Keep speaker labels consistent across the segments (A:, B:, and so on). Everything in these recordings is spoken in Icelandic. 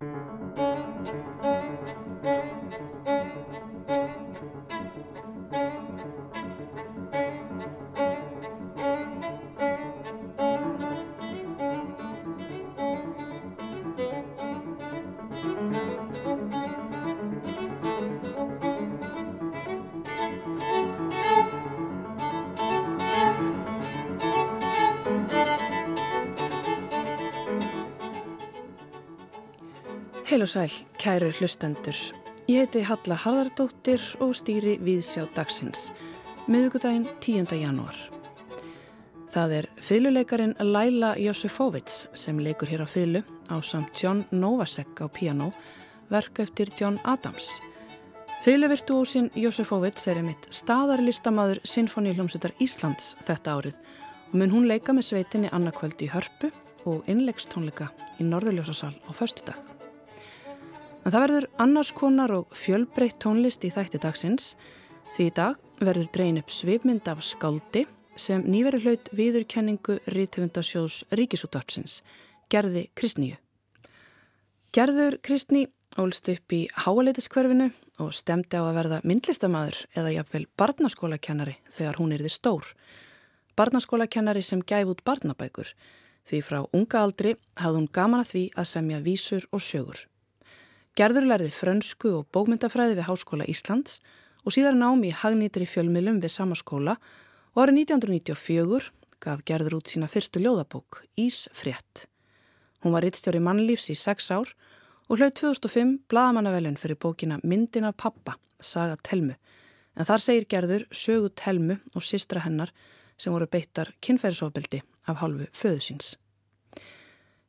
A: Heil og sæl, kæru hlustendur. Ég heiti Halla Harðardóttir og stýri Víðsjá dagsins, miðugudaginn 10. janúar. Það er fylguleikarin Laila Josefovits sem leikur hér á fylgu á samt John Novasek á piano, verk eftir John Adams. Fylguvirtuósin Josefovits er einmitt staðarlistamaður Sinfoníuljómsveitar Íslands þetta árið og mun hún leika með sveitinni annarkvöldi í Hörpu og innlegstónleika í Norðurljósasal á förstu dag. En það verður annars konar og fjölbreytt tónlist í þætti dagsins því í dag verður dreyin upp svipmynd af skáldi sem nýveri hlaut viðurkenningu Rítvundasjós Ríkisúttarpsins, Gerði Kristníu. Gerður Kristní ólst upp í háaleitiskverfinu og stemdi á að verða myndlistamæður eða jafnvel barnaskólakennari þegar hún erði stór. Barnaskólakennari sem gæf út barnabækur því frá unga aldri hafði hún gaman að því að semja vísur og sögur. Gerður lærði frönsku og bókmyndafræði við Háskóla Íslands og síðar námi í hagnýtri fjölmilum við sama skóla og árið 1994 gaf Gerður út sína fyrstu ljóðabók, Ísfrétt. Hún var rittstjóri mannlífs í sex ár og hlaut 2005 bladamannavelun fyrir bókina Myndin af pappa, Saga Telmu. En þar segir Gerður sögu Telmu og sistra hennar sem voru beittar kynferðsofbeldi af hálfu föðusins.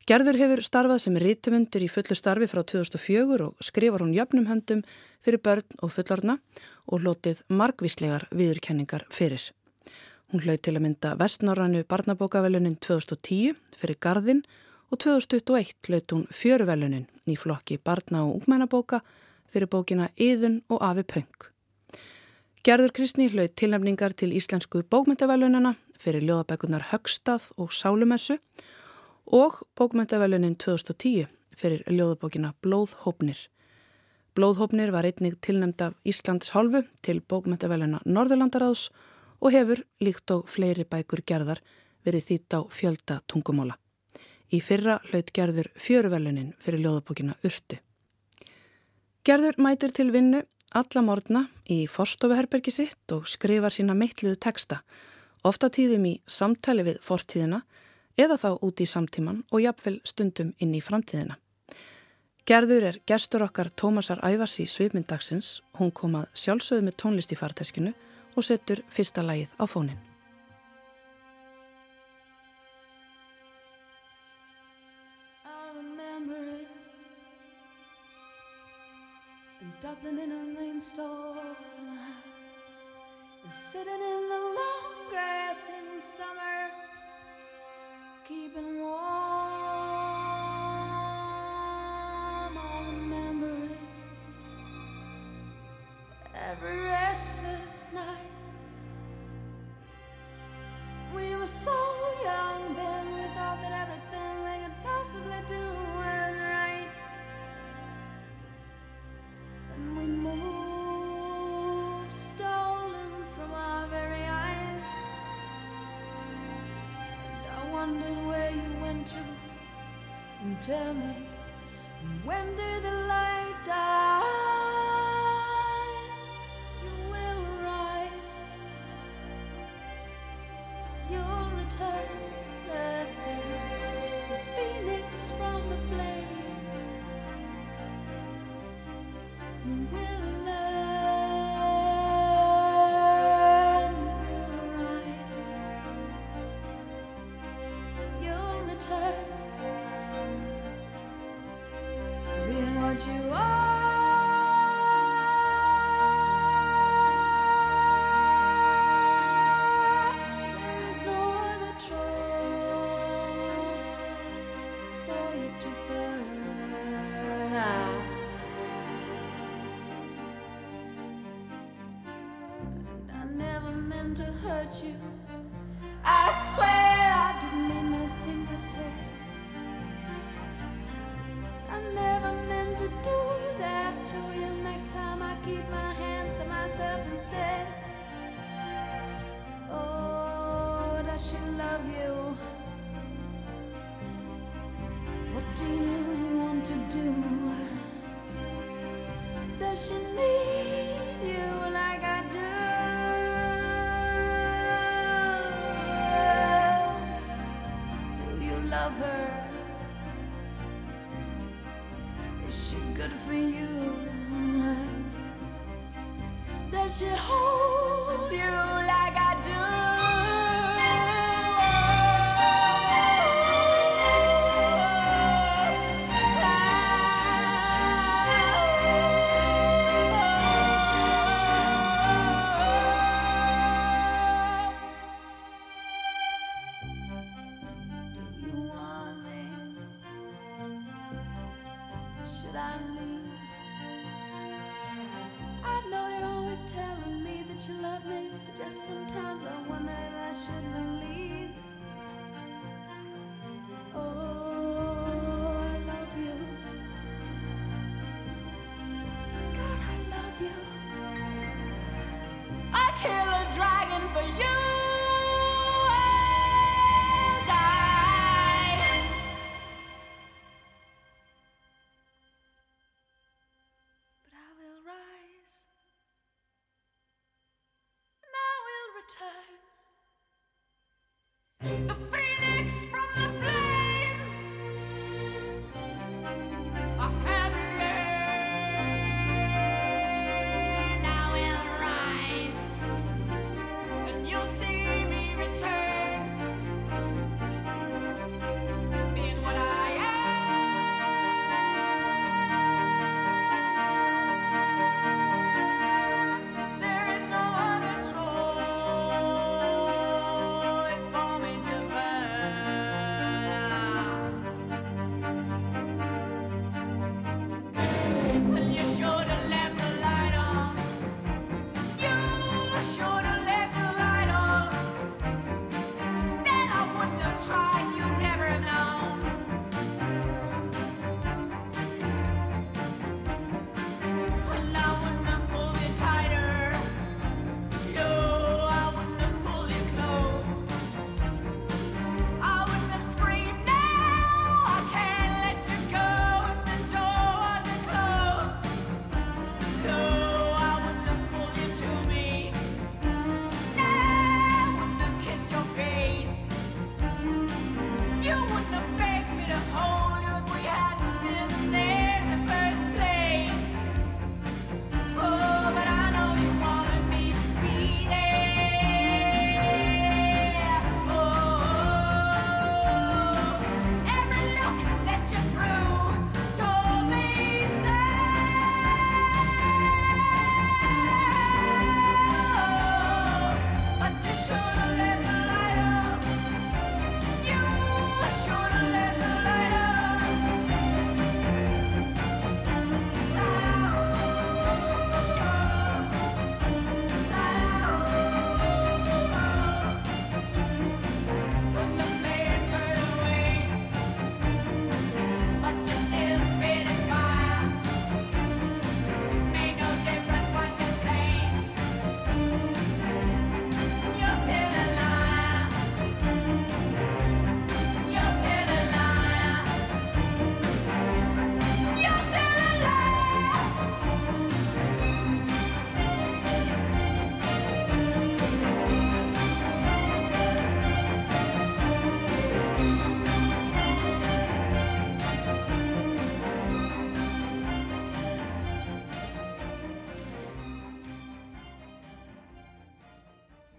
A: Gerður hefur starfað sem rítumundur í fullu starfi frá 2004 og skrifar hún jöfnum höndum fyrir börn og fullorna og lotið margvíslegar viðurkenningar fyrir. Hún hlaut til að mynda vestnorrannu barnabókavelunin 2010 fyrir Garðin og 2021 hlaut hún fjöruvelunin í flokki barna- og ungmennabóka fyrir bókina Íðun og Afi Pöng. Gerður Kristni hlaut tilnefningar til íslensku bókmyndavelunana fyrir ljóðabækunar Högstað og Sálumessu og bókmyndavelunin 2010 fyrir ljóðabókina Blóðhópnir. Blóðhópnir var einnig tilnæmt af Íslands hálfu til bókmyndaveluna Norðurlandaráðs og hefur, líkt og fleiri bækur gerðar, verið þýtt á fjölda tungumóla. Í fyrra hlaut gerður fjöruvelunin fyrir ljóðabókina Urtu. Gerður mætir til vinnu alla morgna í forstofuherbergi sitt og skrifar sína meitluðu teksta, ofta tíðum í samtali við fortíðina eða þá út í samtíman og jafnvel stundum inn í framtíðina. Gerður er gestur okkar Tómasar Ævars í svipmyndagsins, hún kom að sjálfsögðu með tónlist í farteskinu og setur fyrsta lægið á fónin. Dublin in a rainstorm Sitting in the long grass in summer keeping warm. I remember it every restless night. We were so young then, we thought that everything we could possibly do was right. And we moved wondered where you went to. And tell me, when did the light die? You will rise, you'll return. some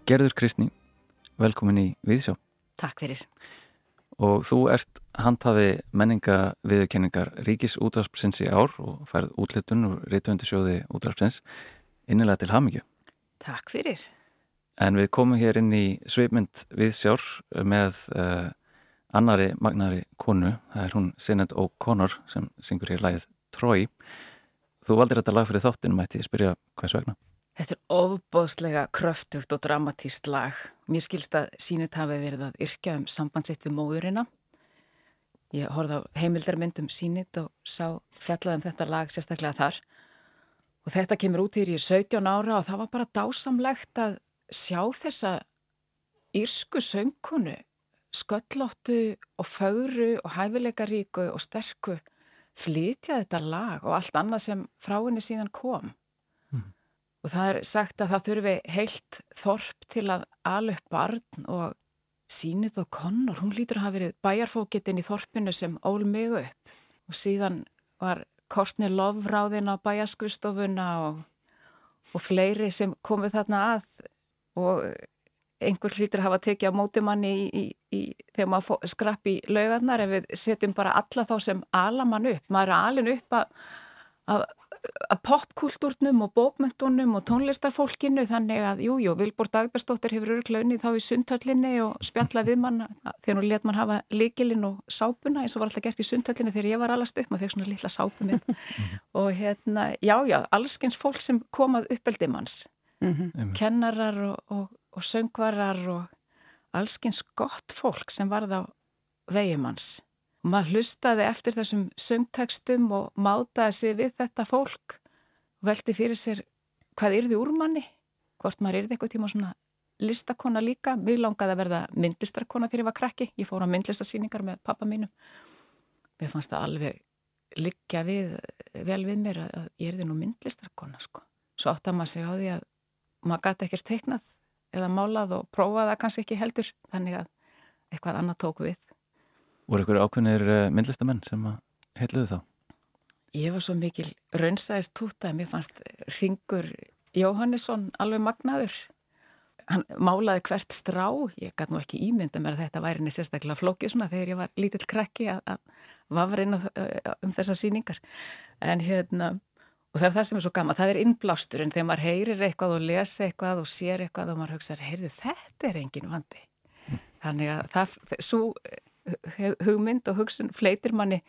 B: Gerður Kristni, velkomin í Viðsjá.
C: Takk fyrir.
B: Og þú ert handhafi menninga viðurkenningar Ríkis útvarpsins í ár og færð útlitun og reytuundisjóði útvarpsins innilega til hamingju.
C: Takk fyrir.
B: En við komum hér inn í sveipmynd Viðsjár með uh, annari magnari konu, það er hún Sinead O'Connor sem syngur hér lægið Trói. Þú valdir þetta lag fyrir þáttin, mætti ég spyrja hvers vegna?
C: Þetta er ofbóðslega kröftugt og dramatíst lag. Mér skilst að sínit hafi verið að yrkja um sambandsitt við móðurina. Ég horfði á heimildarmyndum sínit og sá fjallaðum þetta lag sérstaklega þar. Og þetta kemur út í 17 ára og það var bara dásamlegt að sjá þessa írsku söngkonu sköllóttu og fögru og hæfileikaríku og sterku flytja þetta lag og allt annað sem frá henni síðan kom. Og það er sagt að það þurfi heilt þorp til að ala upp barn og sínit og konnur, hún lítur að hafa verið bæjarfókitinn í þorpinu sem ól mig upp og síðan var Kortni Lofráðin á bæjaskristofuna og, og fleiri sem komið þarna að og einhver hlýtur hafa tekið á mótimanni í, í, í, þegar maður skrapp í laugarnar ef við setjum bara alla þá sem alamann upp. Maður er alin upp að, að, að popkultúrnum og bókmyndunum og tónlistarfólkinu þannig að jújú, jú, Vilbór Dagbjörnsdóttir hefur örklaunni þá í sundhöllinni og spjalla við mann þegar hún let mann hafa líkilinn og sápuna eins og var alltaf gert í sundhöllinni þegar ég var allast upp, maður fekk svona lilla sápu minn og hérna, jájá, allskyns fólk sem komað uppeldi manns, mm -hmm. kennarar og, og og söngvarar og allskins gott fólk sem varð á vegimanns. Og maður hlustaði eftir þessum söngtekstum og mátaði sig við þetta fólk og veldi fyrir sér hvað yrði úr manni, hvort maður yrði eitthvað tíma svona listakona líka. Mér langaði að verða myndlistarkona þegar ég var krakki. Ég fór á myndlistarsýningar með pappa mínum. Mér fannst það alveg liggja við, vel við mér að ég erði nú myndlistarkona sko. Svo átt að maður segja á því að maður gæti ekkert teiknað eða málað og prófaða kannski ekki heldur þannig að eitthvað annað tók við
B: Voru ykkur ákveðnir eh, myndlistamenn sem heitluðu þá?
C: Ég var svo mikil raunsæðist túta mér fannst Ringur Jóhannesson alveg magnaður hann málaði hvert strá ég gæti nú ekki ímynda mér að þetta væri neð sérstaklega flókið svona þegar ég var lítill krekki að, að vafra inn um þessar síningar en hérna Og það er það sem er svo gaman, það er innblástur en þegar maður heyrir eitthvað og lesa eitthvað og sér eitthvað og maður hugsaður, heyrðu þetta er engin vandi. Þannig að það, svo eh, hugmynd og hugsun fleitir manni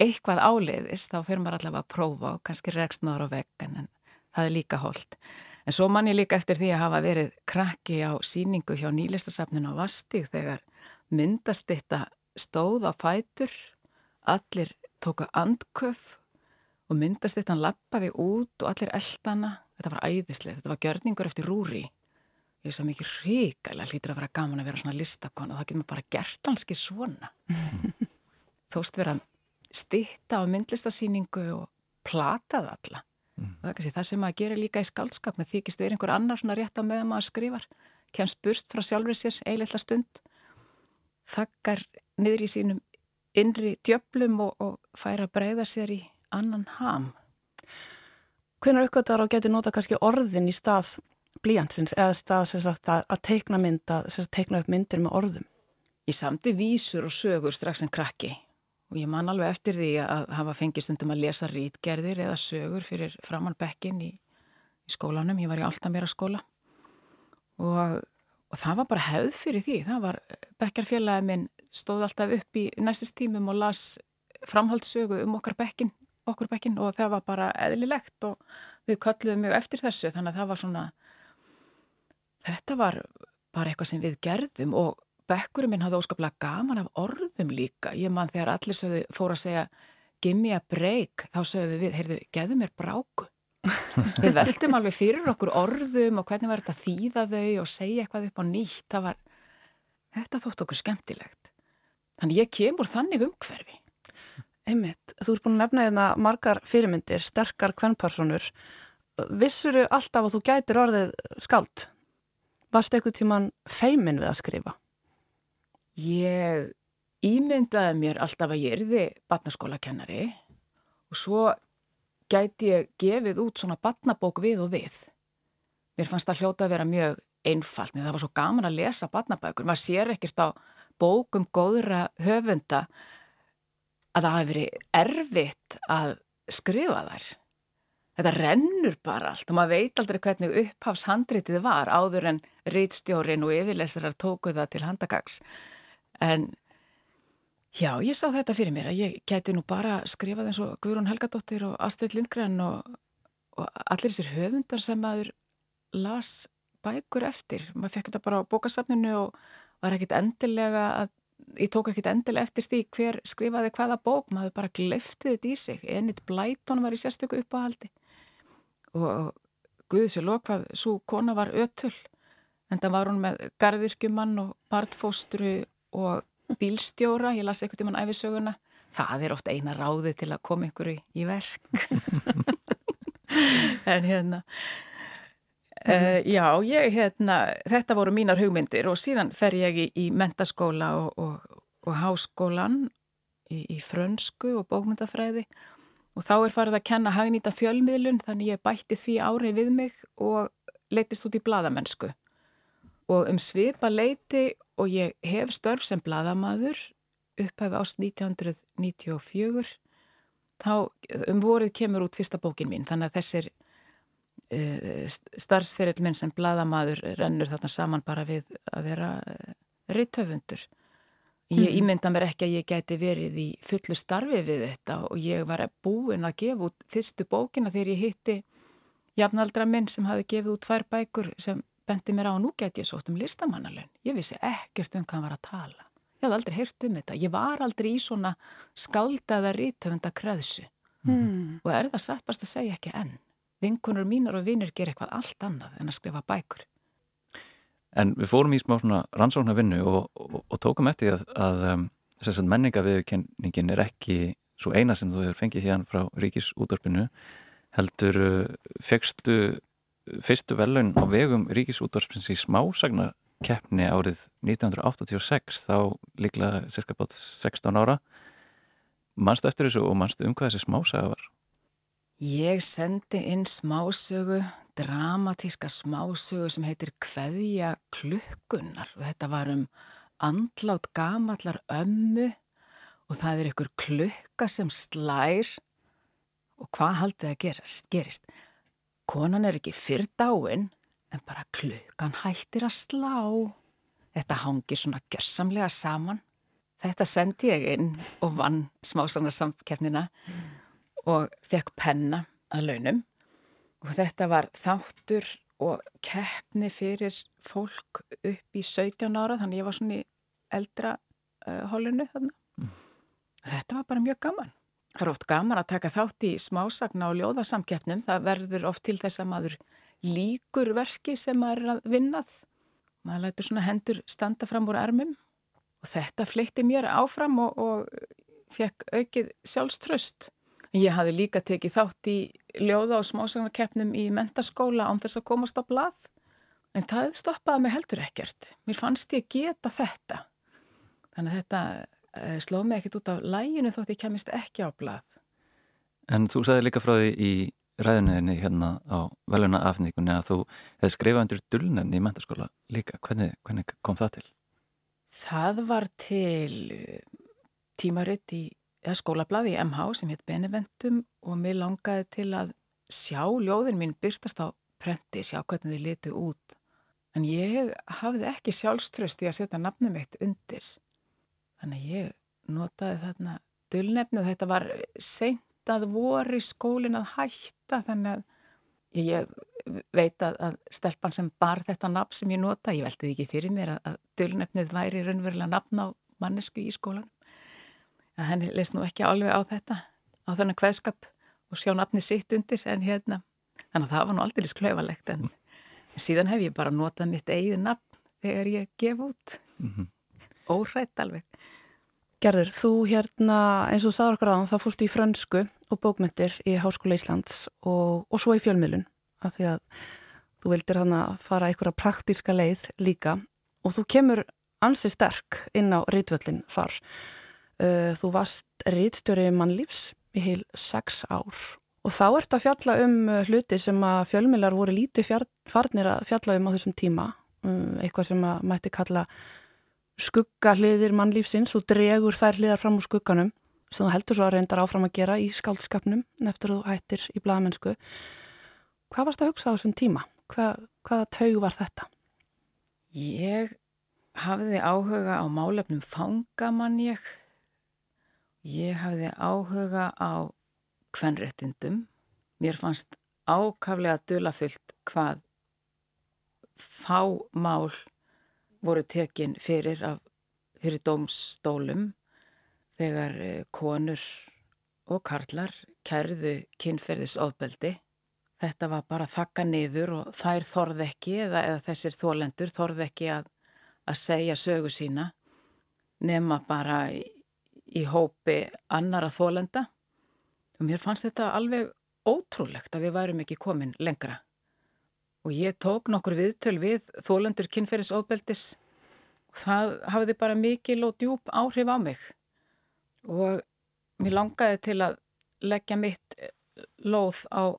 C: eitthvað áleiðist, þá fyrir maður allavega að prófa og kannski rekst maður á veggan en það er líka holdt. En svo manni líka eftir því að hafa verið krakki á síningu hjá nýlistasafninu á Vastíð þegar myndast þetta stóð á fætur, allir tóka andköf og myndast þetta hann lappaði út og allir eldana, þetta var æðislega, þetta var gjörningur eftir rúri. Ég veist að mikið ríkæla hlýtur að vera gaman að vera svona listakon og það getur maður bara gert hanski svona. Þóst vera stitta á myndlistasýningu og platað alla. Mm. Og það er kannski það sem maður gerir líka í skaldskap með þykist þeir einhver annar svona rétt á meðan maður skrifar. Kemst burt frá sjálfur sér eiginlega stund, þakkar niður í sínum innri djöblum og, og fær að breyða sér í annan ham.
A: Hvernig aukvöldar á geti nota kannski orðin í stað blíjansins eða stað sagt, að, að teikna mynd, að sagt, teikna upp myndir með orðum?
C: Ég samti vísur og sögur strax en krakki og ég man alveg eftir því að hafa fengið stundum að lesa rítgerðir eða sögur fyrir framann bekkin í, í skólanum, ég var í alltaf meira skóla og, og það var bara hefð fyrir því, það var bekkarfélagið minn stóð alltaf upp í næstist tímum og las framhaldssögu um okkar bekkin okkur bekkin og það var bara eðlilegt og við kölluðum mjög eftir þessu. Þannig að það var svona þetta var bara eitthvað sem við gerðum og bekkurum minn hafði óskaplega gaman af orðum líka. Ég mann þegar allir sögðu fór að segja gimme a break þá sögðu við, heyrðu, geðu mér bráku. Við veldum alveg fyrir okkur orðum og hvernig var þetta þýða þau og segja eitthvað upp á nýtt. Var, þetta þótt okkur skemmtilegt. Þannig ég kemur þannig umhverfi.
A: Einmitt, þú ert búin að nefna hérna margar fyrirmyndir, sterkar kvennpersonur. Vissuru alltaf að þú gætir orðið skált? Varst eitthvað tíman feimin við að skrifa?
C: Ég ímyndaði mér alltaf að ég erði batnaskólakennari og svo gæti ég gefið út svona batnabók við og við. Mér fannst það hljóta að vera mjög einfalt, en það var svo gaman að lesa batnabækur. Maður sér ekkert á bókum góðra höfunda að það hafi verið erfitt að skrifa þær. Þetta rennur bara allt og maður veit aldrei hvernig upphafshandritið var áður en rítstjórin og yfirlesarar tóku það til handagags. En já, ég sá þetta fyrir mér að ég geti nú bara skrifað eins og Guðrún Helgadóttir og Astrid Lindgren og, og allir þessir höfundar sem maður las bækur eftir. Maður fekk þetta bara á bókasafninu og var ekkit endilega að ég tók ekkit endilega eftir því hver skrifaði hvaða bók, maður bara gleftið þetta í sig, Enid Blyton var í sérstöku uppáhaldi og Guðis og lokvað, svo kona var ötul en það var hún með gardirkjumann og bartfóstru og bílstjóra, ég las ekkert um hann æfisöguna, það er ofta eina ráði til að koma ykkur í verk. En hérna Uh, já, ég, hérna, þetta voru mínar hugmyndir og síðan fer ég í, í mentaskóla og, og, og háskólan í, í frönsku og bókmyndafræði og þá er farið að kenna hagnýta fjölmiðlun þannig ég bætti því ári við mig og leytist út í bladamennsku og um svipa leiti og ég hef störf sem bladamadur upphæfi ást 1994 þá um vorið kemur út fyrsta bókin mín þannig að þessir Eh, starfsferill minn sem bladamadur rennur þarna saman bara við að vera eh, reytöfundur. Ég mm. ímynda mér ekki að ég gæti verið í fullu starfi við þetta og ég var búinn að gefa út fyrstu bókina þegar ég hitti jafnaldra minn sem hafi gefið út tvær bækur sem bendi mér á og nú gæti ég sótt um listamannalun. Ég vissi ekkert um hvað hann var að tala. Ég hafði aldrei heyrt um þetta. Ég var aldrei í svona skáldaða reytöfunda kreðsu mm. og er það satt bara að segja ekki enn vinkunur mínar og vinnir ger eitthvað allt annað en að skrifa bækur.
B: En við fórum í smá svona rannsóknar vinnu og, og, og tókum eftir að, að um, þess að menningaviðkenningin er ekki svo eina sem þú hefur fengið hérna frá Ríkisútvarpinu heldur uh, fegstu fyrstu velun á vegum Ríkisútvarpins í smásagnakeppni árið 1986 þá líklega cirka bát 16 ára mannstu eftir þessu og mannstu um hvað þessi smásaga var?
C: Ég sendi inn smásögu, dramatíska smásögu sem heitir Kveðja klukkunar og þetta var um andlátt gamallar ömmu og það er ykkur klukka sem slær og hvað haldið að gerast, gerist? Konan er ekki fyrr dáin en bara klukkan hættir að slá. Þetta hangir svona gjörsamlega saman. Þetta sendi ég inn og vann smásanarsamkeppnina og fekk penna að launum og þetta var þáttur og keppni fyrir fólk upp í 17 ára þannig ég var svona í eldra uh, holinu þarna. Mm. Þetta var bara mjög gaman. Það er oft gaman að taka þátt í smásagna og ljóðasamkeppnum. Það verður oft til þess að maður líkur verki sem maður er að vinnað. Maður lætur svona hendur standa fram úr ermum og þetta fleitti mér áfram og, og fekk aukið sjálfströst. Ég hafi líka tekið þátt í ljóða og smásagnarkeppnum í mentaskóla án þess að komast á blað. En það stoppaði mig heldur ekkert. Mér fannst ég geta þetta. Þannig að þetta eh, slóð mig ekkert út af læginu þótt ég kemist ekki á blað.
B: En þú sagði líka frá því í ræðunniðinni hérna á veluna afnýkunni að þú hefði skrifað undir dulnefni í mentaskóla líka. Hvernig, hvernig kom það til?
C: Það var til tímaritt í eða skólablaði í MH sem hétt Beneventum og mér langaði til að sjá ljóðin mín byrtast á prenti, sjá hvernig þau litu út. En ég hafði ekki sjálfströst í að setja nafnum eitt undir. Þannig að ég notaði þarna dölnefni og þetta var seint að voru skólin að hætta þannig að ég veit að, að stelpann sem bar þetta nafn sem ég nota, ég veldi ekki fyrir mér að, að dölnefnið væri raunverulega nafn á mannesku í skólan að henni leist nú ekki alveg á þetta á þennan hveðskap og sjá nafni sitt undir en hérna þannig að það var nú aldrei sklöfalegt en síðan hef ég bara notað mitt eigið nafn þegar ég gef út. Mm -hmm. óhrætt alveg.
A: Gerður, þú hérna eins og sagður okkur á þá fórst í frönsku og bókmyndir í Háskóla Íslands og, og svo í fjölmjölun af því að þú vildir hann að fara einhverja praktíska leið líka. Og þú kemur ansi sterk inn á rítvöllin þar þú varst rítstjóri mannlífs í heil sex ár. Og þá ert að fjalla um uh, hluti sem að fjölmilar voru lítið farnir að fjalla um á þessum tíma. Um, eitthvað sem að mætti kalla skuggahliðir mannlífsins. Þú dregur þær hliðar fram úr skugganum sem þú heldur svo að reyndar áfram að gera í skáldskapnum eftir þú hættir í blagamennsku hvað varst að hugsa á þessum tíma? Hvað, hvaða taug var þetta?
C: Ég hafði áhuga á málefnum fangamann ég Ég hafði áhuga á kvennréttindum. Mér fannst ákaflega dölafyllt hvað fámál voru tekin fyrir, af, fyrir dómstólum þegar eh, konur og karlar kærðu kynferðis ofbeldi. þetta var bara þakka niður og þær þorð ekki eða, eða þessir þólendur þorð ekki að, að segja sögu sína nema bara í, í hópi annara þólenda og mér fannst þetta alveg ótrúlegt að við værum ekki komin lengra. Og ég tók nokkur viðtöl við þólendur kynferðisofbeldis. Og það hafiði bara mikil og djúb áhrif á mig. Og mér langaði til að leggja mitt lóð á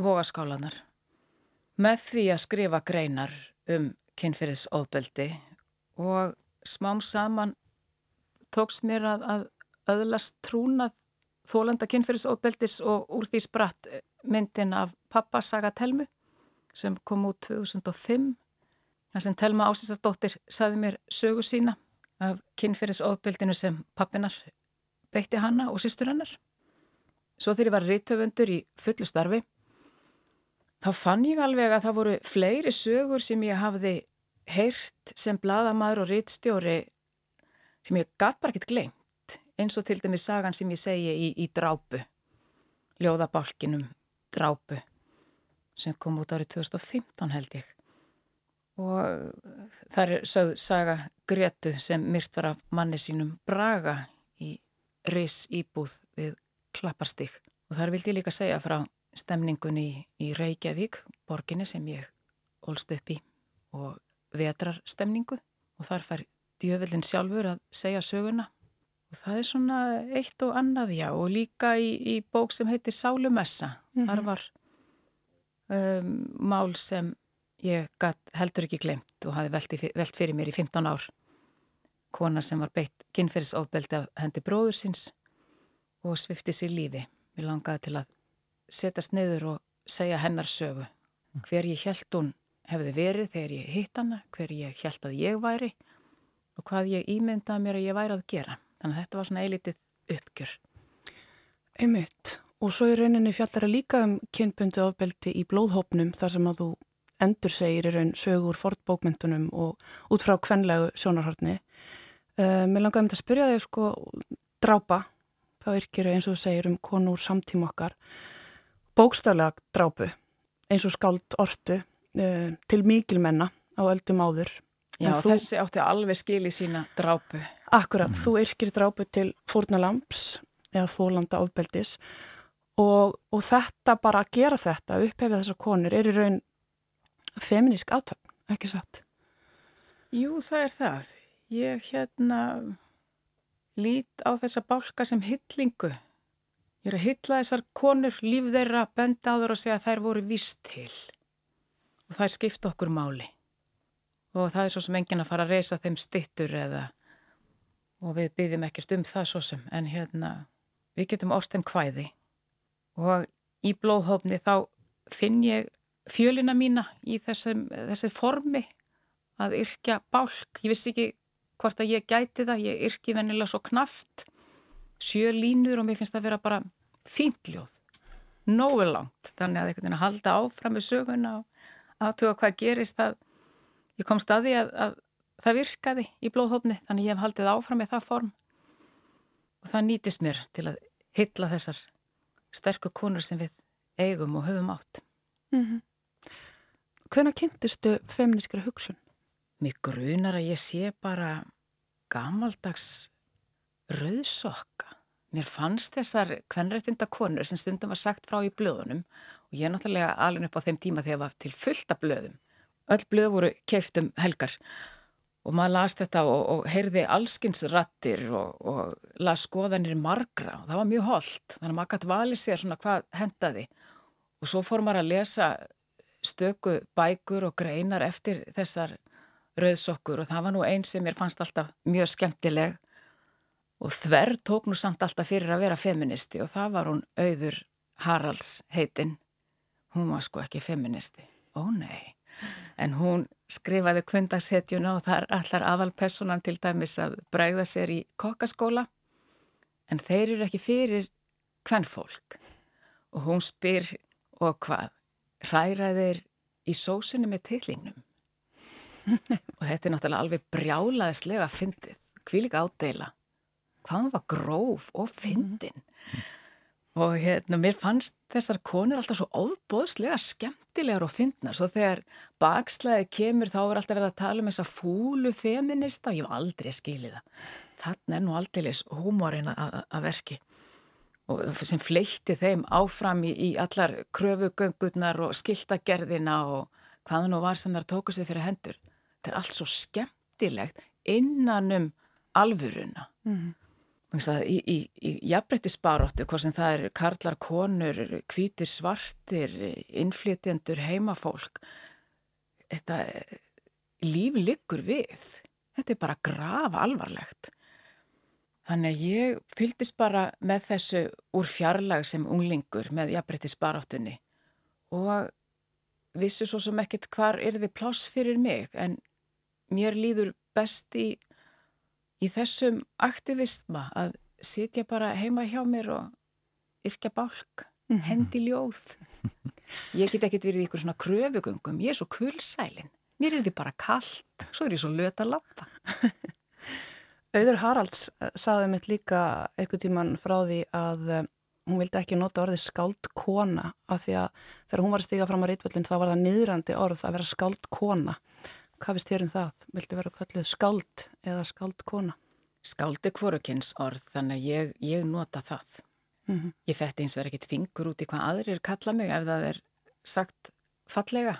C: vogaskálanar með því að skrifa greinar um kynferðisofbeldi. Og smám saman tókst mér að, að öðlast trúnað þólanda kynferðisofbeldis og úr því spratt myndin af pappa Saga Telmu sem kom út 2005 þar sem Telma Ásísardóttir saði mér sögu sína af kynferðisofbeldinu sem pappinar beitti hanna og sístur hennar. Svo þegar ég var rítöfundur í fullu starfi þá fann ég alveg að það voru fleiri sögur sem ég hafði heyrt sem bladamæður og rítstjóri sem ég gæt bara ekkert glemt eins og til dæmis sagan sem ég segi í, í drápu ljóðabálkinum drápu sem kom út árið 2015 held ég. Og það er sögð saga Gretu sem myrt var af manni sínum Braga í Rís íbúð við Klapparstík og þar vildi ég líka segja frá stemningunni í, í Reykjavík borginni sem ég ólst upp í og vetrar stemningu og þar fær djöfellin sjálfur að segja söguna það er svona eitt og annað já og líka í, í bók sem heitir Sálumessa mm -hmm. þar var um, mál sem ég heldur ekki glemt og hafi velt, velt fyrir mér í 15 ár kona sem var beitt kynferðisofbeldi af hendi bróðursins og svifti sér lífi mér langaði til að setjast niður og segja hennar sögu hver ég held hún hefði verið þegar ég hitt hana hver ég held að ég væri og hvað ég ímyndaði mér að ég væri að gera. Þannig að þetta var svona eilitið uppgjör.
A: Einmitt. Og svo í rauninni fjallar að líka um kynbundi ofbeldi í blóðhópnum þar sem að þú endur segir í raun sögur fortbókmyndunum og út frá kvenlegu sjónarhaldni. Uh, mér langaði um þetta að spyrja þig sko drápa, þá yrkir eins og þú segir um konur samtíma okkar, bókstaflega drápu eins og skáld ortu uh, til mikilmenna á öldum áður
C: Já, þú, þessi átti alveg skil í sína drápu.
A: Akkurat, mm. þú yrkir drápu til fórnalamps eða þólanda ofbeldis og, og þetta bara að gera þetta, upphefja þessar konur, er í raun feminísk átöfn, ekki satt?
C: Jú, það er það. Ég hérna lít á þessa bálka sem hillingu. Ég er að hylla þessar konur, líf þeirra, benda á þeirra og segja að þær voru vist til og þær skipta okkur máli og það er svo sem enginn að fara að reysa þeim stittur eða og við byggjum ekkert um það svo sem en hérna við getum orð þeim hvæði og í blóðhófni þá finn ég fjölina mína í þessum, þessi formi að yrkja bálk, ég vissi ekki hvort að ég gæti það, ég yrki venilega svo knaft sjö línur og mér finnst það að vera bara fínljóð nógu langt, þannig að einhvern veginn að halda áfram með söguna og aðtuga hvað gerist það ég kom staði að, að það virkaði í blóðhófni þannig ég hef haldið áfram með það form og það nýtist mér til að hylla þessar sterkur konur sem við eigum og höfum átt. Mm -hmm.
A: Hvena kynntistu feministkra hugsun?
C: Mér grunar að ég sé bara gamaldags rauðsokka. Mér fannst þessar kvenrættinda konur sem stundum var sagt frá í blöðunum og ég er náttúrulega alveg upp á þeim tíma þegar ég var til fullta blöðum öll blöð voru keift um helgar og maður las þetta og, og heyrði allskinsrattir og, og las skoðanir margra. Og það var mjög holdt þannig að maður gæti valið sér svona hvað hendaði og svo fór maður að lesa stöku bækur og greinar eftir þessar rauðsokkur. Og það var nú einn sem mér fannst alltaf mjög skemmtileg. Og þverr tók nú samt alltaf fyrir að vera feministi. Og það var hún auður Haralds heitinn hún var sko ekki feministi. Ó nei. En hún skrifaði kvöndagshetjuna og það er allar aðalpersonan til dæmis að bræða sér í kokkaskóla en þeir eru ekki fyrir hvern fólk og hún spyr og hvað hræraðir í sósunni með tillingnum og þetta er náttúrulega alveg brjálaðislega fyndið, hví líka ádela hvað hann var gróf og fyndin. mm. Og hérna, mér fannst þessar konur alltaf svo óbóðslega skemmtilegar og fyndnar, svo þegar bakslæði kemur þá er alltaf verið að tala um þessa fúlu feminista ég var aldrei skilið það. Þannig er nú aldeilis húmórin að verki og sem fleitti þeim áfram í, í allar kröfugöngurnar og skiltagerðina og hvaða nú var sem þar tóku sig fyrir hendur. Þetta er allt svo skemmtilegt innanum alvuruna. Mm -hmm. Í, í, í jafnbrettisbaróttu, hvað sem það er karlar, konur, kvítir, svartir, innflytjendur, heimafólk, þetta líf liggur við. Þetta er bara grafa alvarlegt. Þannig að ég fyldist bara með þessu úr fjarlag sem unglingur með jafnbrettisbaróttunni og vissu svo sem ekkit hvar er þið pláss fyrir mig en mér líður best í í þessum aktivisma að sitja bara heima hjá mér og yrkja bálk, mhm. hendi ljóð. Ég get ekkert verið í ykkur svona kröfugöngum, ég er svo kulsælinn. Mér er þið bara kallt, svo er ég svo löt að lappa.
A: Auður Haralds eh, saði mitt líka eitthvað tíman frá því að eh, hún vildi ekki nota orðið skáld kona af því að þegar hún var að stiga fram á reytvöldin þá var það niðrandi orð að vera skáld kona. Hvað finnst þér um það? Viltu vera kallið skáld eða skáldkona?
C: Skáld er hvorukins orð, þannig að ég, ég nota það. Mm -hmm. Ég fætti eins verið ekkit fingur út í hvað aðrir kalla mig ef það er sagt fallega.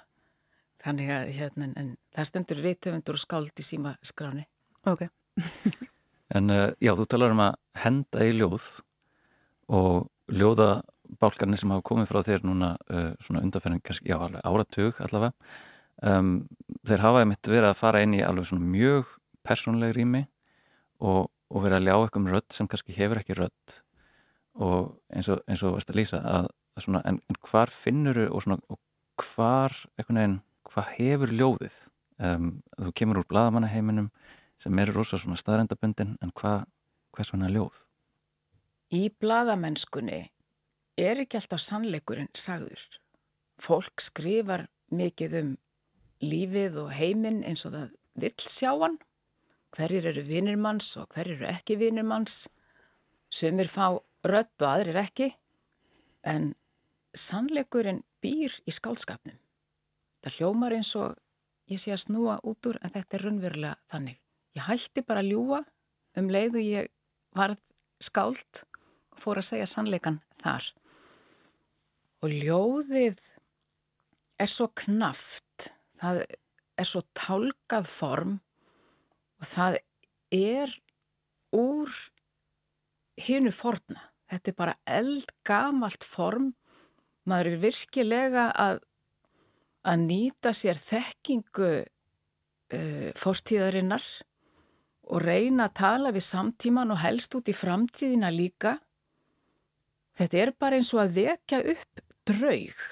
C: Þannig að hérna, en, það stendur reytöfundur og skáld í síma skráni.
A: Ok.
B: en uh, já, þú talar um að henda í ljóð og ljóða bálkarnir sem hafa komið frá þér núna uh, svona undanferðin, kannski, já, áratug allavega um, þeir hafaði mitt verið að fara inn í alveg svona mjög persónleg rými og, og verið að ljá eitthvað um rödd sem kannski hefur ekki rödd og eins og eins og veist að lýsa að, að svona, en, en hvar finnur og, svona, og hvar veginn, hvað hefur ljóðið um, þú kemur úr bladamannaheiminum sem eru rosa svona staðrendabundin en hvað hva er svona ljóð?
C: Í bladamennskunni er ekki alltaf sannleikurinn sagður. Fólk skrifar mikið um lífið og heiminn eins og það vill sjá hann. Hverjir eru vinnirmanns og hverjir eru ekki vinnirmanns. Sumir fá rött og aðrir ekki. En sannleikurinn býr í skálskapnum. Það hljómar eins og ég sé að snúa út úr en þetta er raunverulega þannig. Ég hætti bara að ljúa um leið og ég varð skáld og fór að segja sannleikan þar. Og ljóðið er svo knaft það er svo tálkað form og það er úr hinu forna. Þetta er bara eldgamalt form. Maður er virkilega að, að nýta sér þekkingu uh, fortíðarinnar og reyna að tala við samtíman og helst út í framtíðina líka. Þetta er bara eins og að vekja upp draug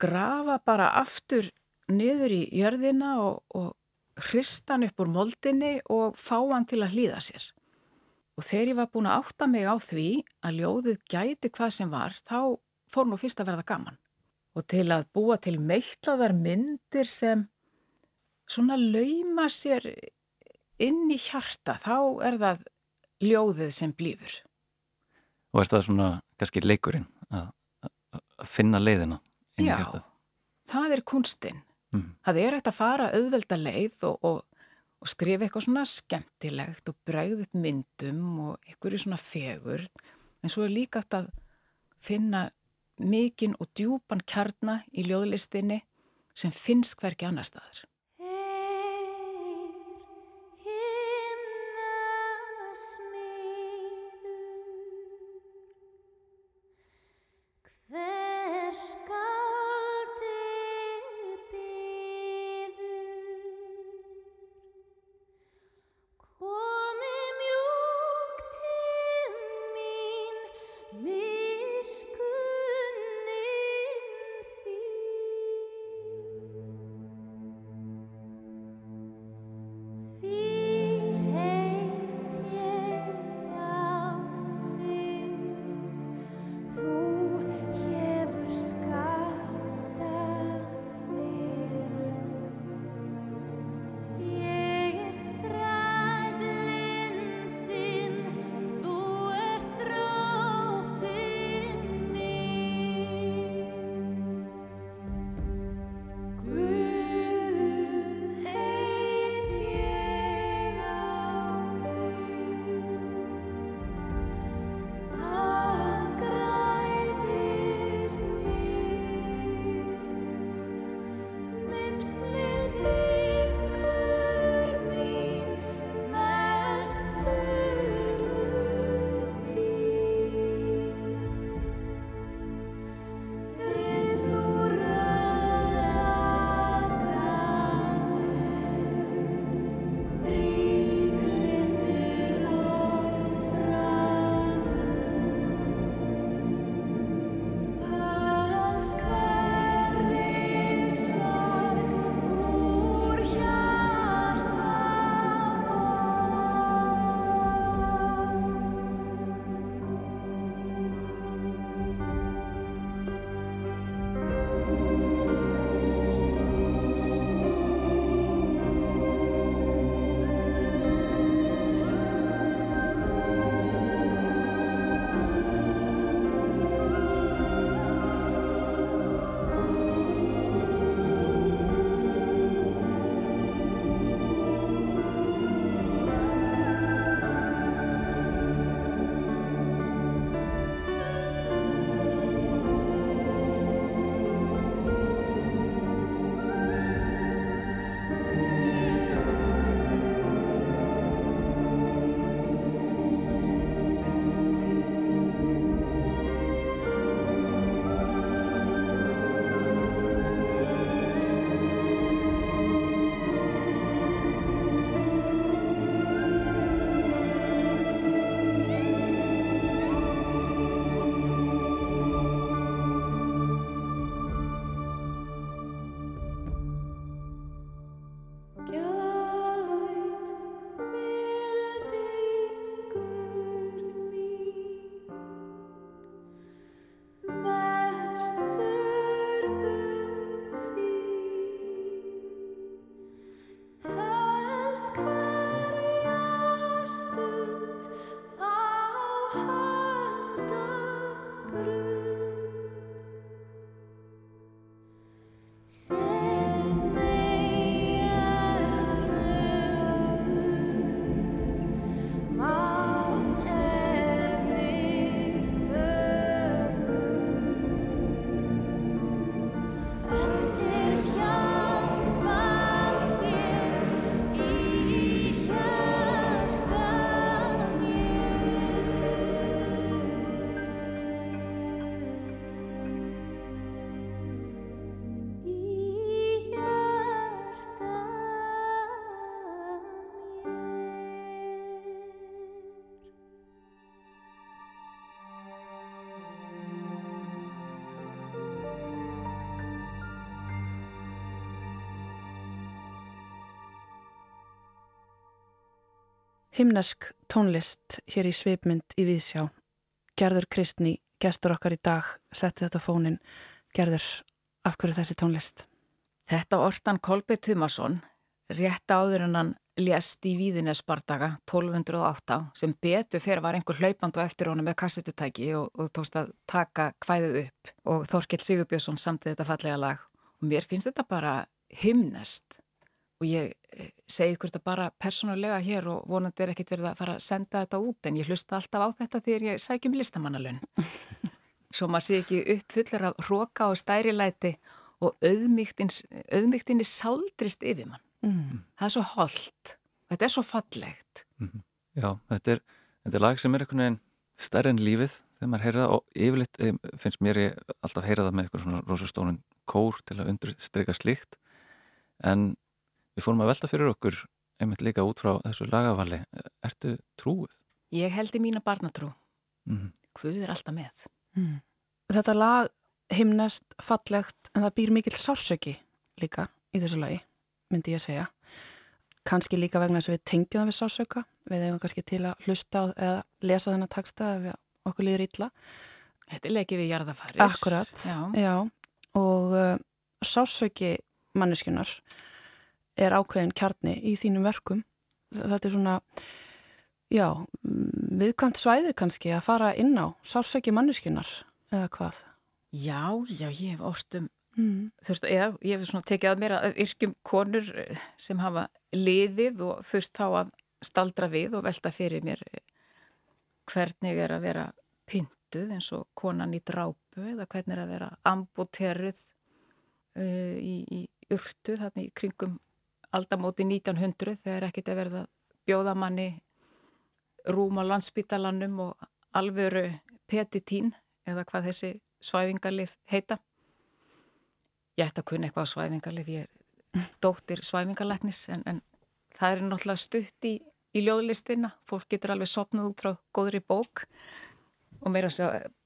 C: grafa bara aftur niður í jörðina og, og hristan upp úr moldinni og fá hann til að hlýða sér. Og þegar ég var búin að átta mig á því að ljóðið gæti hvað sem var, þá fór nú fyrst að verða gaman. Og til að búa til meittlaðar myndir sem svona lauma sér inn í hjarta, þá er það ljóðið sem blífur.
B: Og er það svona kannski leikurinn að, að finna leiðina?
C: Já, það er kunstinn. Mm. Það er eftir að fara auðvelda leið og, og, og skrifa eitthvað svona skemmtilegt og bræð upp myndum og eitthvað svona fegur. En svo er líka eftir að finna mikinn og djúpan kjarna í ljóðlistinni sem finnst hverki annar staðar.
A: Himnesk tónlist hér í svipmynd í Víðsjá. Gerður Kristni, gestur okkar í dag, setti þetta fónin. Gerður, af hverju þessi tónlist?
C: Þetta orðan Kolbjörn Tumason, rétt áður en hann lést í Víðinesbardaga 1208 sem betur fyrir var einhver hlaupand og eftir honum með kassetutæki og, og tókst að taka hvæðið upp og Þorkild Sigurbjörnsson samtið þetta fallega lag og mér finnst þetta bara himnest og ég eh, segi ykkur þetta bara persónulega hér og vonandi er ekkit verið að fara að senda þetta út en ég hlusta alltaf á þetta þegar ég sækjum listamannalun svo maður sé ekki upp fullar af róka og stærilæti og auðmygtinni sáldrist yfir mann. Mm. það er svo holdt þetta er svo fallegt. Mm.
B: Já, þetta er, þetta er lag sem er einhvern veginn stærri en lífið þegar maður heyra það og yfirleitt eh, finnst mér ég alltaf heyra það með eitthvað svona rosastónun kór til að undurstryka slíkt. En við fórum að velta fyrir okkur einmitt líka út frá þessu lagavali. Ertu trúið?
C: Ég held í mína barnatrú. Mm -hmm. Hvað er alltaf með? Mm.
A: Þetta lag himnest fallegt en það býr mikil sársöki líka í þessu lagi myndi ég að segja. Kannski líka vegna þess að við tengjum það við sársöka við hefum kannski til að hlusta eða lesa þennan taksta ef okkur líður ítla
C: Þetta er leikið við jarðafarir
A: Akkurat, já, já. Og uh, sásauki manneskunar er ákveðin kjarni í þínum verkum þetta er svona já, viðkvæmt svæði kannski að fara inn á sásauki manneskunar eða hvað
C: Já, já, ég hef orðum mm. þurft, eða, ég hef svona tekið að mér að yrkjum konur eh, sem hafa liðið og þurft þá að staldra við og velta fyrir mér eh, hvernig er að vera pyntuð eins og konan í drápu eða hvernig er að vera amboteruð uh, í, í urtu þannig kringum aldamóti 1900 þegar ekkit er verið að bjóða manni rúm á landsbytalanum og alvöru petitín eða hvað þessi svæfingarlif heita. Ég ætti að kunna eitthvað á svæfingarlif, ég er dóttir svæfingarlegnis en, en það er náttúrulega stutt í, í ljóðlistina, fólk getur alveg sopnað út frá góðri bók og meira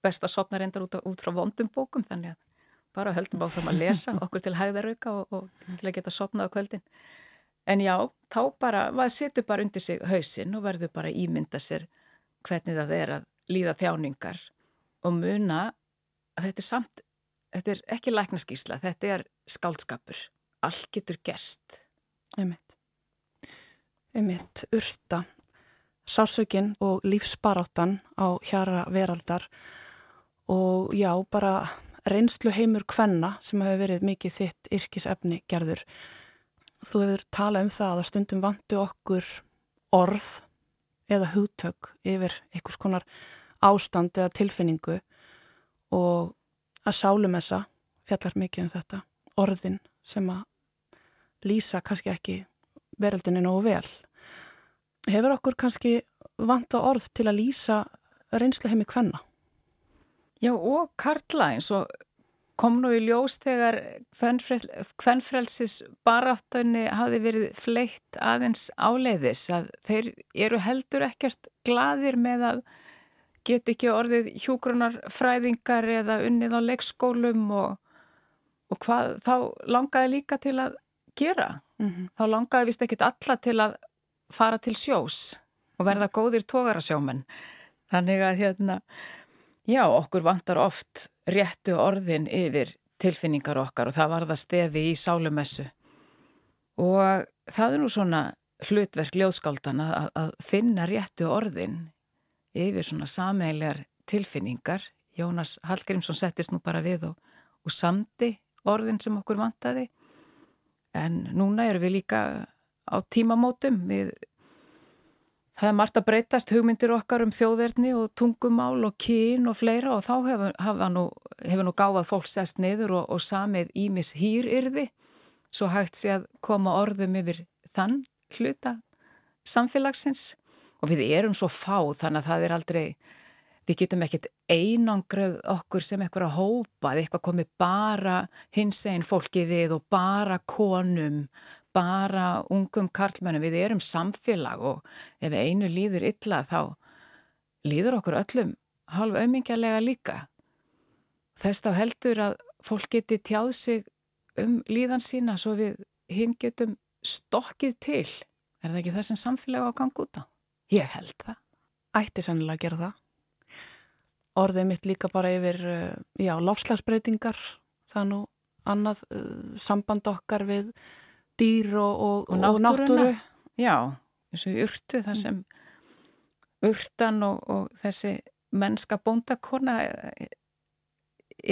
C: best að sopna reyndar út, út frá vondum bókum þannig að bara höldum áfram að lesa okkur til hæðarauka og, og til að geta sopnað á kvöldin. En já, þá bara, maður setur bara undir sig hausin og verður bara ímynda sér hvernig það er að líða þjáningar og muna að þetta er samt, þetta er ekki læknaskísla, þetta er skáldskapur. Allt getur gest
A: Einmitt. Einmitt, urta sásökin og lífsbaráttan á hjara veraldar. Og já, bara reynslu heimur kvenna sem hefur verið mikið þitt yrkisefni gerður. Þú hefur talað um það að stundum vantu okkur orð eða hugtök yfir einhvers konar ástand eða tilfinningu og að sálumessa fjallar mikið um þetta, orðin sem að lýsa kannski ekki veröldinni nógu vel. Hefur okkur kannski vanta orð til að lýsa reynslu heimi hvenna?
C: Já og Karla eins og kom nú í ljós þegar hvernfrelsis baráttunni hafi verið fleitt aðeins áleiðis að þeir eru heldur ekkert gladir með að get ekki orðið hjúgrunarfræðingar eða unnið á leikskólum og, og hvað þá langaði líka til að gera. Mm -hmm. Þá langaði vist ekkit alla til að fara til sjós og verða góðir tógarasjómen. Þannig að hérna, já, okkur vantar oft réttu orðin yfir tilfinningar okkar og það var það stefi í sálumessu. Og það er nú svona hlutverk ljóðskáldan að, að finna réttu orðin yfir svona sameilegar tilfinningar. Jónas Hallgrímsson settist nú bara við og, og samdi orðin sem okkur vantaði. En núna erum við líka á tímamótum við Það er margt að breytast hugmyndir okkar um þjóðverðni og tungumál og kyn og fleira og þá hefur, nú, hefur nú gáðað fólk sest niður og, og samið ímis hýryrði. Svo hægt sé að koma orðum yfir þann hluta samfélagsins. Og við erum svo fá þannig að það er aldrei, við getum ekkit einangröð okkur sem eitthvað að hópa, eitthvað komi bara hins einn fólki við og bara konum bara ungum karlmennum, við erum samfélag og ef einu líður illa þá líður okkur öllum halv auðmingjarlega líka. Þess þá heldur að fólk geti tjáð sig um líðan sína svo við hinn getum stokkið til. Er það ekki það sem samfélag á gang út á? Ég held það.
A: Ætti sannilega að gera það. Orðið mitt líka bara yfir, uh, já, lofslagsbreytingar, það nú annað uh, samband okkar við dýr og, og,
C: Og
A: náttúru.
C: Já, eins og urtu þar sem urtan og, og þessi mennska bóndakona eh,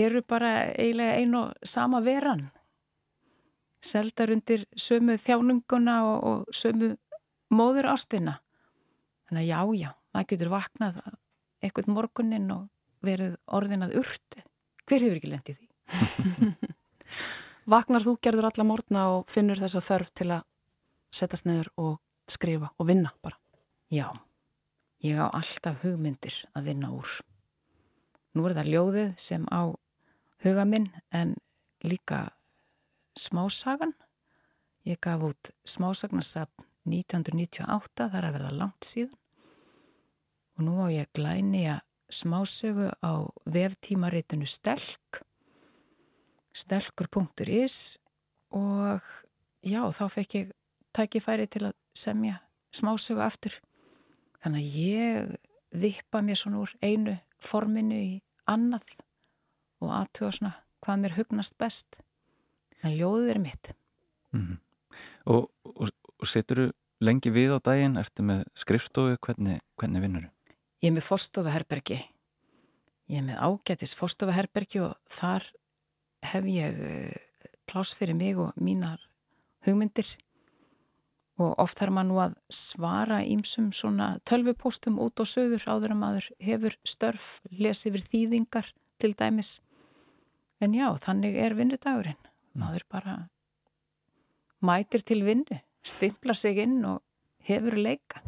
C: eru bara eiginlega ein og sama veran. Seldar undir sömu þjánunguna og, og sömu móður ástina. Þannig að já, já, það getur vaknað eitthvað morgunin og verið orðin að urtu. Hver hefur ekki lendið því?
A: Vaknar þú gerður alla morgna og finnur þessa þörf til að setjast neður og skrifa og vinna bara.
C: Já, ég á alltaf hugmyndir að vinna úr. Nú er það ljóðið sem á huga minn en líka smásagan. Ég gaf út smásagnarsapn 1998, þar að verða langt síðan. Og nú á ég glæni að smásögu á veftímaritinu Stelk, stelkur.is og já, þá fekk ég tækifæri til að semja smásögu aftur. Þannig að ég vippa mér svona úr einu forminu í annað og aðtuga svona hvað mér hugnast best. En ljóðið er mitt.
B: Mm Og, og, og setur þú lengi við á daginn? Ertu með skrifstofu? Hvernig, hvernig vinnur þú?
C: Ég er með forstofaherbergi. Ég er með ágætis forstofaherbergi og þar hef ég eh, pláss fyrir mig og mínar hugmyndir og oft þarf maður nú að svara ímsum svona tölvupóstum út á söður áður að maður hefur störf, lesi yfir þýðingar til dæmis. En já, þannig er vinnudagurinn. Maður bara mætir til vinnu, stimplar sig inn og hefur leika.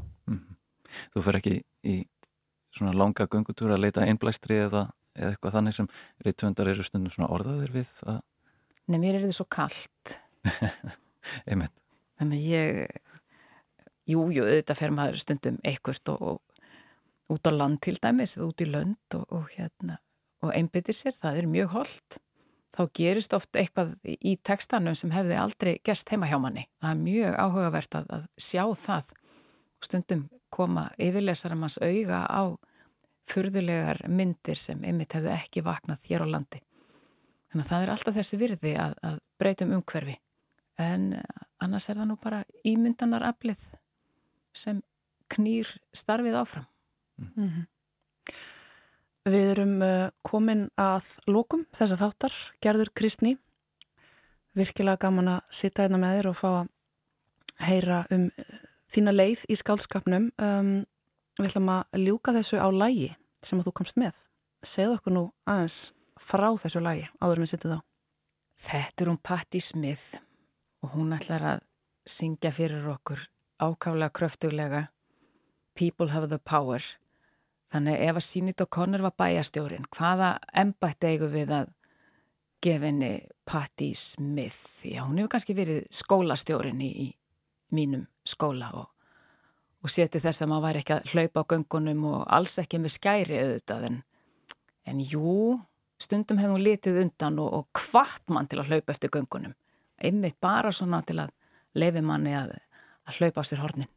B: Þú fer ekki í svona langa göngutúra að leita einblæstri eða, eða eitthvað þannig sem reytvöndar eru stundum svona orðaðir við að,
C: Nei, mér er þetta svo kallt.
B: einmitt,
C: Þannig ég, jú, jú, auðvitað fer maður stundum einhvert og, og út á land til dæmis, eða út í lönd og, og hérna, og einbyttir sér, það er mjög holdt. Þá gerist oft eitthvað í tekstanum sem hefði aldrei gerst heima hjá manni. Það er mjög áhugavert að, að sjá það og stundum koma yfirlesara manns auga á furðulegar myndir sem einmitt hefðu ekki vaknað hér á landi. Þannig að það er alltaf þessi virði að, að breytum umhverfi. En annars er það nú bara ímyndanaraflið sem knýr starfið áfram.
A: Við erum uh, komin að lókum þessa þáttar, Gerður Kristný. Virkilega gaman að sita hérna með þér og fá að heyra um uh, þína leið í skálskapnum. Um, við ætlum að ljúka þessu á lægi sem að þú komst með. Segð okkur nú aðeins frá þessu lægi áður með sittu þá.
C: Þetta er hún Patti Smith og hún ætlar að syngja fyrir okkur ákálega kröftuglega People have the power. Þannig ef að Sínit og Connor var bæjastjórin, hvaða embætti eigum við að gefa henni Patti Smith? Já, hún hefur kannski verið skólastjórin í, í mínum skóla og, og seti þess að maður væri ekki að hlaupa á göngunum og alls ekki með skæri auðvitað en, en jú, stundum hefði hún litið undan og, og hvart mann til að hlaupa eftir göngunum. Einmitt bara svona til að leifi manni að, að hlaupa á sér hornin.